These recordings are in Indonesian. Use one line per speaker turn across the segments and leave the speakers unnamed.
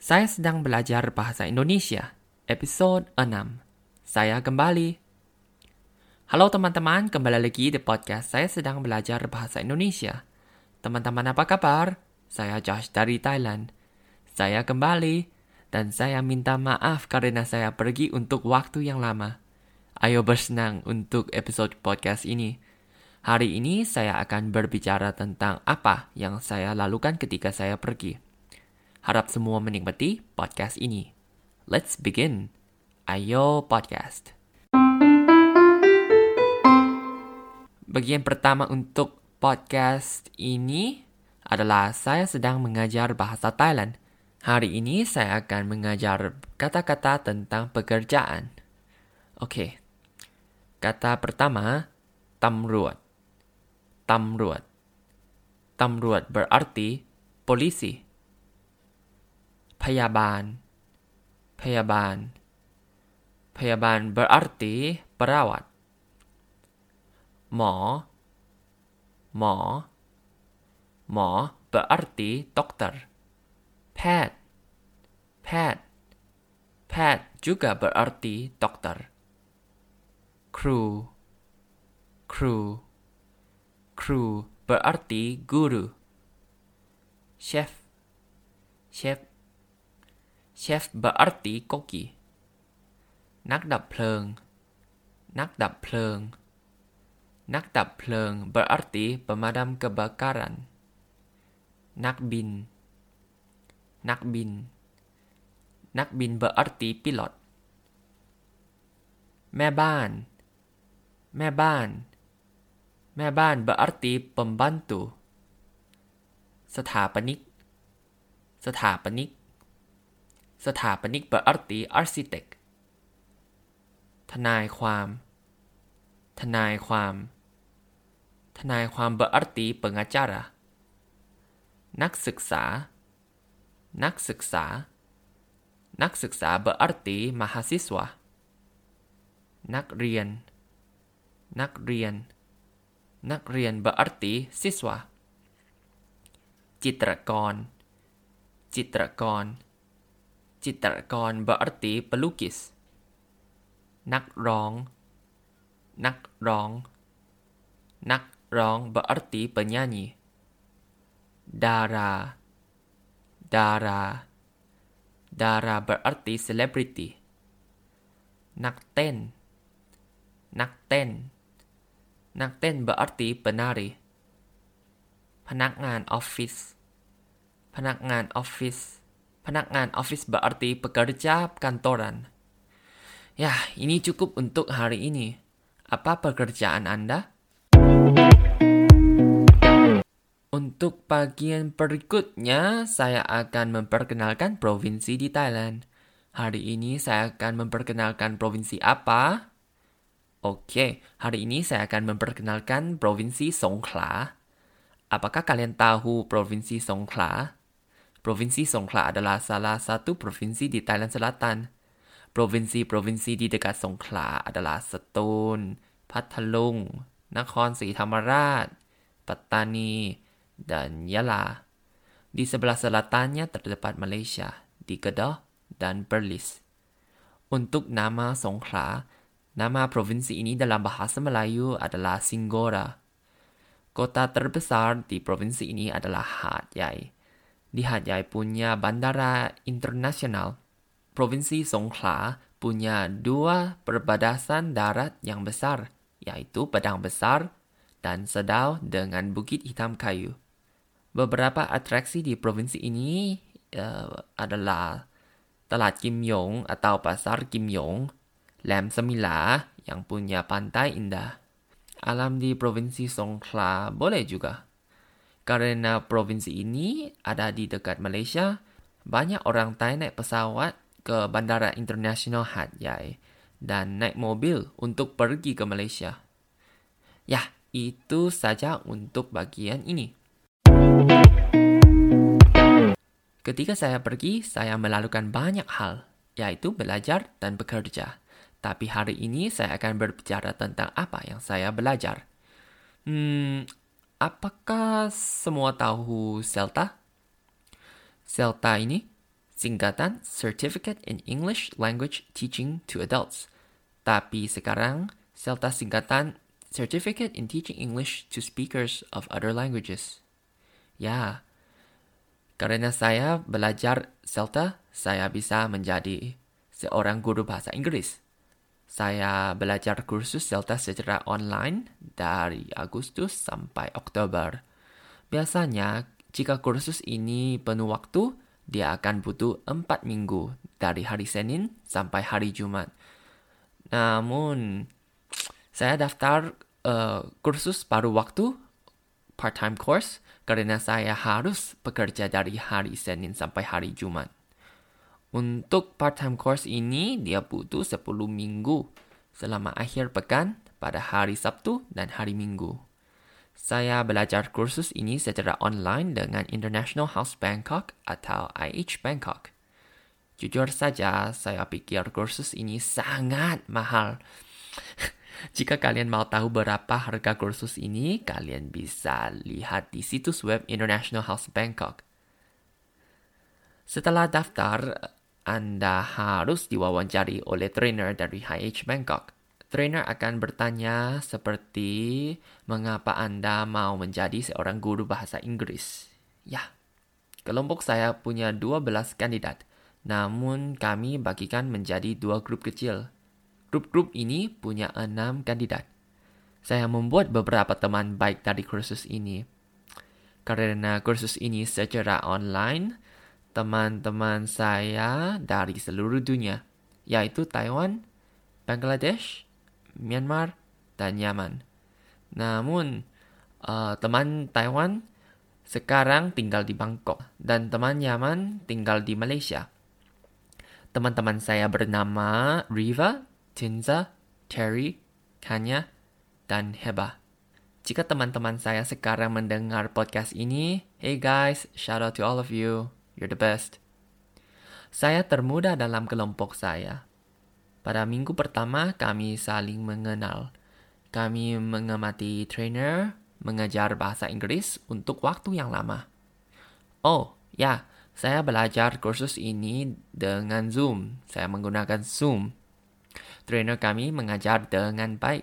Saya sedang belajar bahasa Indonesia, episode 6. Saya kembali. Halo teman-teman, kembali lagi di podcast Saya sedang belajar bahasa Indonesia. Teman-teman apa kabar? Saya Josh dari Thailand. Saya kembali dan saya minta maaf karena saya pergi untuk waktu yang lama. Ayo bersenang untuk episode podcast ini. Hari ini saya akan berbicara tentang apa yang saya lakukan ketika saya pergi. Harap semua menikmati podcast ini. Let's begin. Ayo podcast. Bagian pertama untuk podcast ini adalah saya sedang mengajar bahasa Thailand. Hari ini saya akan mengajar kata-kata tentang pekerjaan. Oke. Kata pertama, tamruat. Tamruat. Tamruat berarti polisi. พยาบาล พยาบาล พยาบาล berarti perawat หมอ หมอ หมอ berarti dokter แพทย์ แพทย์ แพทย์ juga berarti dokter ครู ครู ครู berarti guru chef chef เชฟเบอร์ติโกกิ นักดับเพลิง นักดับเพลิง นักดับเพลิง berarti pemadam kebakaran นักบิน นักบิน นักบิน berarti pilot แม่บ้าน แม่บ้าน แม่บ้าน berarti pembantu สถาปนิก สถาปนิก สถาปนิก berarti arsitek ทนายความ ทนายความ ทนายความ berarti pengacara นักศึกษา นักศึกษา นักศึกษา berarti mahasiswa นักเรียน นักเรียน นักเรียน berarti siswa จิตรกร จิตรกรจิตรกร berarti pelukis นักร้อง นักร้อง นักร้อง berarti penyanyi ดารา ดารา ดารา berarti selebriti นักเต้น นักเต้น นักเต้น berarti penari พนักงานออฟฟิศ พนักงานออฟฟิศ Penangan office berarti pekerja kantoran. Ya, ini cukup untuk hari ini. Apa pekerjaan Anda? Untuk bagian berikutnya, saya akan memperkenalkan provinsi di Thailand. Hari ini saya akan memperkenalkan provinsi apa? Oke, hari ini saya akan memperkenalkan provinsi Songkhla. Apakah kalian tahu provinsi Songkhla? Provinsi Songkhla adalah salah satu provinsi di Thailand Selatan. Provinsi-provinsi di dekat Songkhla adalah Setun, Pathalung, Nakhon Sri Thammarat, Pattani, dan Yala. Di sebelah selatannya terdapat Malaysia, di Kedah dan Perlis. Untuk nama Songkhla, nama provinsi ini dalam bahasa Melayu adalah Singgora. Kota terbesar di provinsi ini adalah Hat Yai. Di Yai punya bandara internasional. Provinsi Songkhla punya dua perbatasan darat yang besar, yaitu Padang Besar dan Sedau dengan Bukit Hitam Kayu. Beberapa atraksi di provinsi ini uh, adalah Talat Kim Yong atau Pasar Kim Yong, Lem Semila yang punya pantai indah. Alam di provinsi Songkhla boleh juga. Karena provinsi ini ada di dekat Malaysia, banyak orang Thai naik pesawat ke Bandara Internasional Hat Yai dan naik mobil untuk pergi ke Malaysia. Ya, itu saja untuk bagian ini. Ketika saya pergi, saya melakukan banyak hal, yaitu belajar dan bekerja. Tapi hari ini saya akan berbicara tentang apa yang saya belajar. Hmm, apakah semua tahu Celta? Celta ini singkatan Certificate in English Language Teaching to Adults. Tapi sekarang, CELTA singkatan Certificate in Teaching English to Speakers of Other Languages. Ya, karena saya belajar CELTA, saya bisa menjadi seorang guru bahasa Inggris. Saya belajar kursus CELTA secara online dari Agustus sampai Oktober. Biasanya, jika kursus ini penuh waktu, dia akan butuh 4 minggu dari hari Senin sampai hari Jumat. Namun, saya daftar uh, kursus paruh waktu, part-time course, karena saya harus bekerja dari hari Senin sampai hari Jumat. Untuk part-time course ini, dia butuh 10 minggu selama akhir pekan pada hari Sabtu dan hari Minggu. Saya belajar kursus ini secara online dengan International House Bangkok atau IH Bangkok. Jujur saja, saya pikir kursus ini sangat mahal. Jika kalian mau tahu berapa harga kursus ini, kalian bisa lihat di situs web International House Bangkok. Setelah daftar, Anda harus diwawancari oleh trainer dari HH Bangkok. Trainer akan bertanya seperti mengapa Anda mau menjadi seorang guru bahasa Inggris. Ya, kelompok saya punya 12 kandidat, namun kami bagikan menjadi dua grup kecil Grup-grup ini punya enam kandidat. Saya membuat beberapa teman baik dari kursus ini. Karena kursus ini secara online, teman-teman saya dari seluruh dunia, yaitu Taiwan, Bangladesh, Myanmar, dan Yaman. Namun, uh, teman Taiwan sekarang tinggal di Bangkok dan teman Yaman tinggal di Malaysia. Teman-teman saya bernama Riva Tinza, Terry, Kanya, dan Heba. Jika teman-teman saya sekarang mendengar podcast ini, hey guys, shout out to all of you. You're the best. Saya termuda dalam kelompok saya. Pada minggu pertama, kami saling mengenal. Kami mengamati trainer mengajar bahasa Inggris untuk waktu yang lama. Oh, ya, saya belajar kursus ini dengan Zoom. Saya menggunakan Zoom Trainer kami mengajar dengan baik.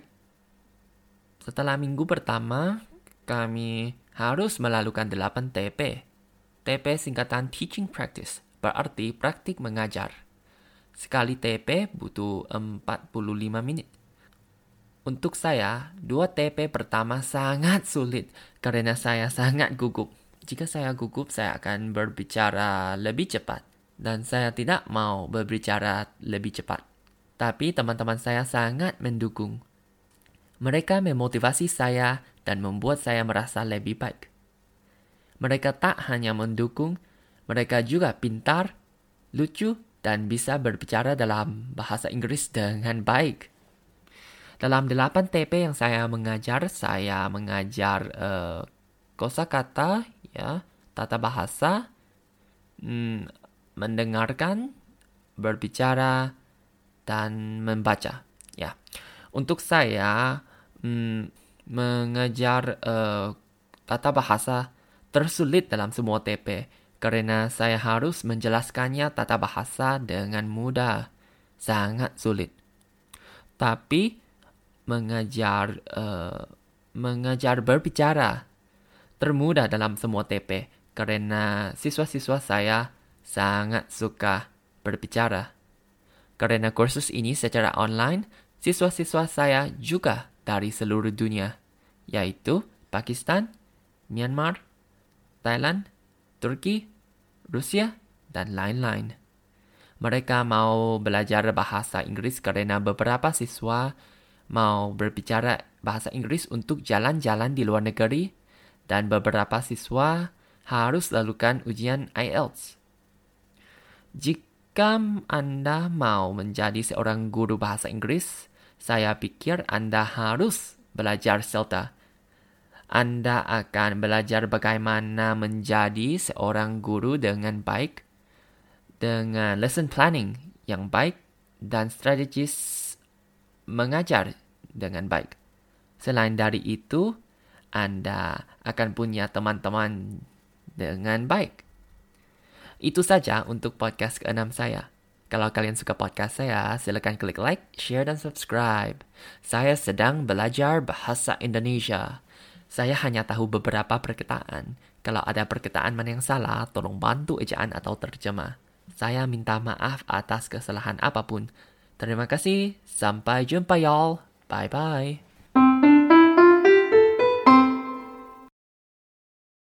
Setelah minggu pertama, kami harus melakukan 8 TP. TP singkatan Teaching Practice, berarti praktik mengajar. Sekali TP butuh 45 menit. Untuk saya, dua TP pertama sangat sulit karena saya sangat gugup. Jika saya gugup, saya akan berbicara lebih cepat. Dan saya tidak mau berbicara lebih cepat tapi teman-teman saya sangat mendukung. Mereka memotivasi saya dan membuat saya merasa lebih baik. Mereka tak hanya mendukung, mereka juga pintar, lucu, dan bisa berbicara dalam bahasa Inggris dengan baik. Dalam delapan TP yang saya mengajar, saya mengajar uh, kosakata, ya, tata bahasa, hmm, mendengarkan, berbicara, dan membaca. Ya, untuk saya hmm, mengajar uh, tata bahasa tersulit dalam semua TP karena saya harus menjelaskannya tata bahasa dengan mudah, sangat sulit. Tapi mengajar uh, mengajar berbicara termudah dalam semua TP karena siswa-siswa saya sangat suka berbicara. Karena kursus ini secara online, siswa-siswa saya juga dari seluruh dunia, yaitu Pakistan, Myanmar, Thailand, Turki, Rusia, dan lain-lain. Mereka mau belajar bahasa Inggris karena beberapa siswa mau berbicara bahasa Inggris untuk jalan-jalan di luar negeri, dan beberapa siswa harus lakukan ujian IELTS. Jika Anda mau menjadi seorang guru bahasa Inggris, saya pikir Anda harus belajar CELTA. Anda akan belajar bagaimana menjadi seorang guru dengan baik, dengan lesson planning yang baik, dan strategis mengajar dengan baik. Selain dari itu, Anda akan punya teman-teman dengan baik. Itu saja untuk podcast ke-6 saya. Kalau kalian suka podcast saya, silakan klik like, share, dan subscribe. Saya sedang belajar bahasa Indonesia. Saya hanya tahu beberapa perkataan. Kalau ada perkataan mana yang salah, tolong bantu ejaan atau terjemah. Saya minta maaf atas kesalahan apa pun. Terima kasih. Sampai jumpa y'all. Bye-bye.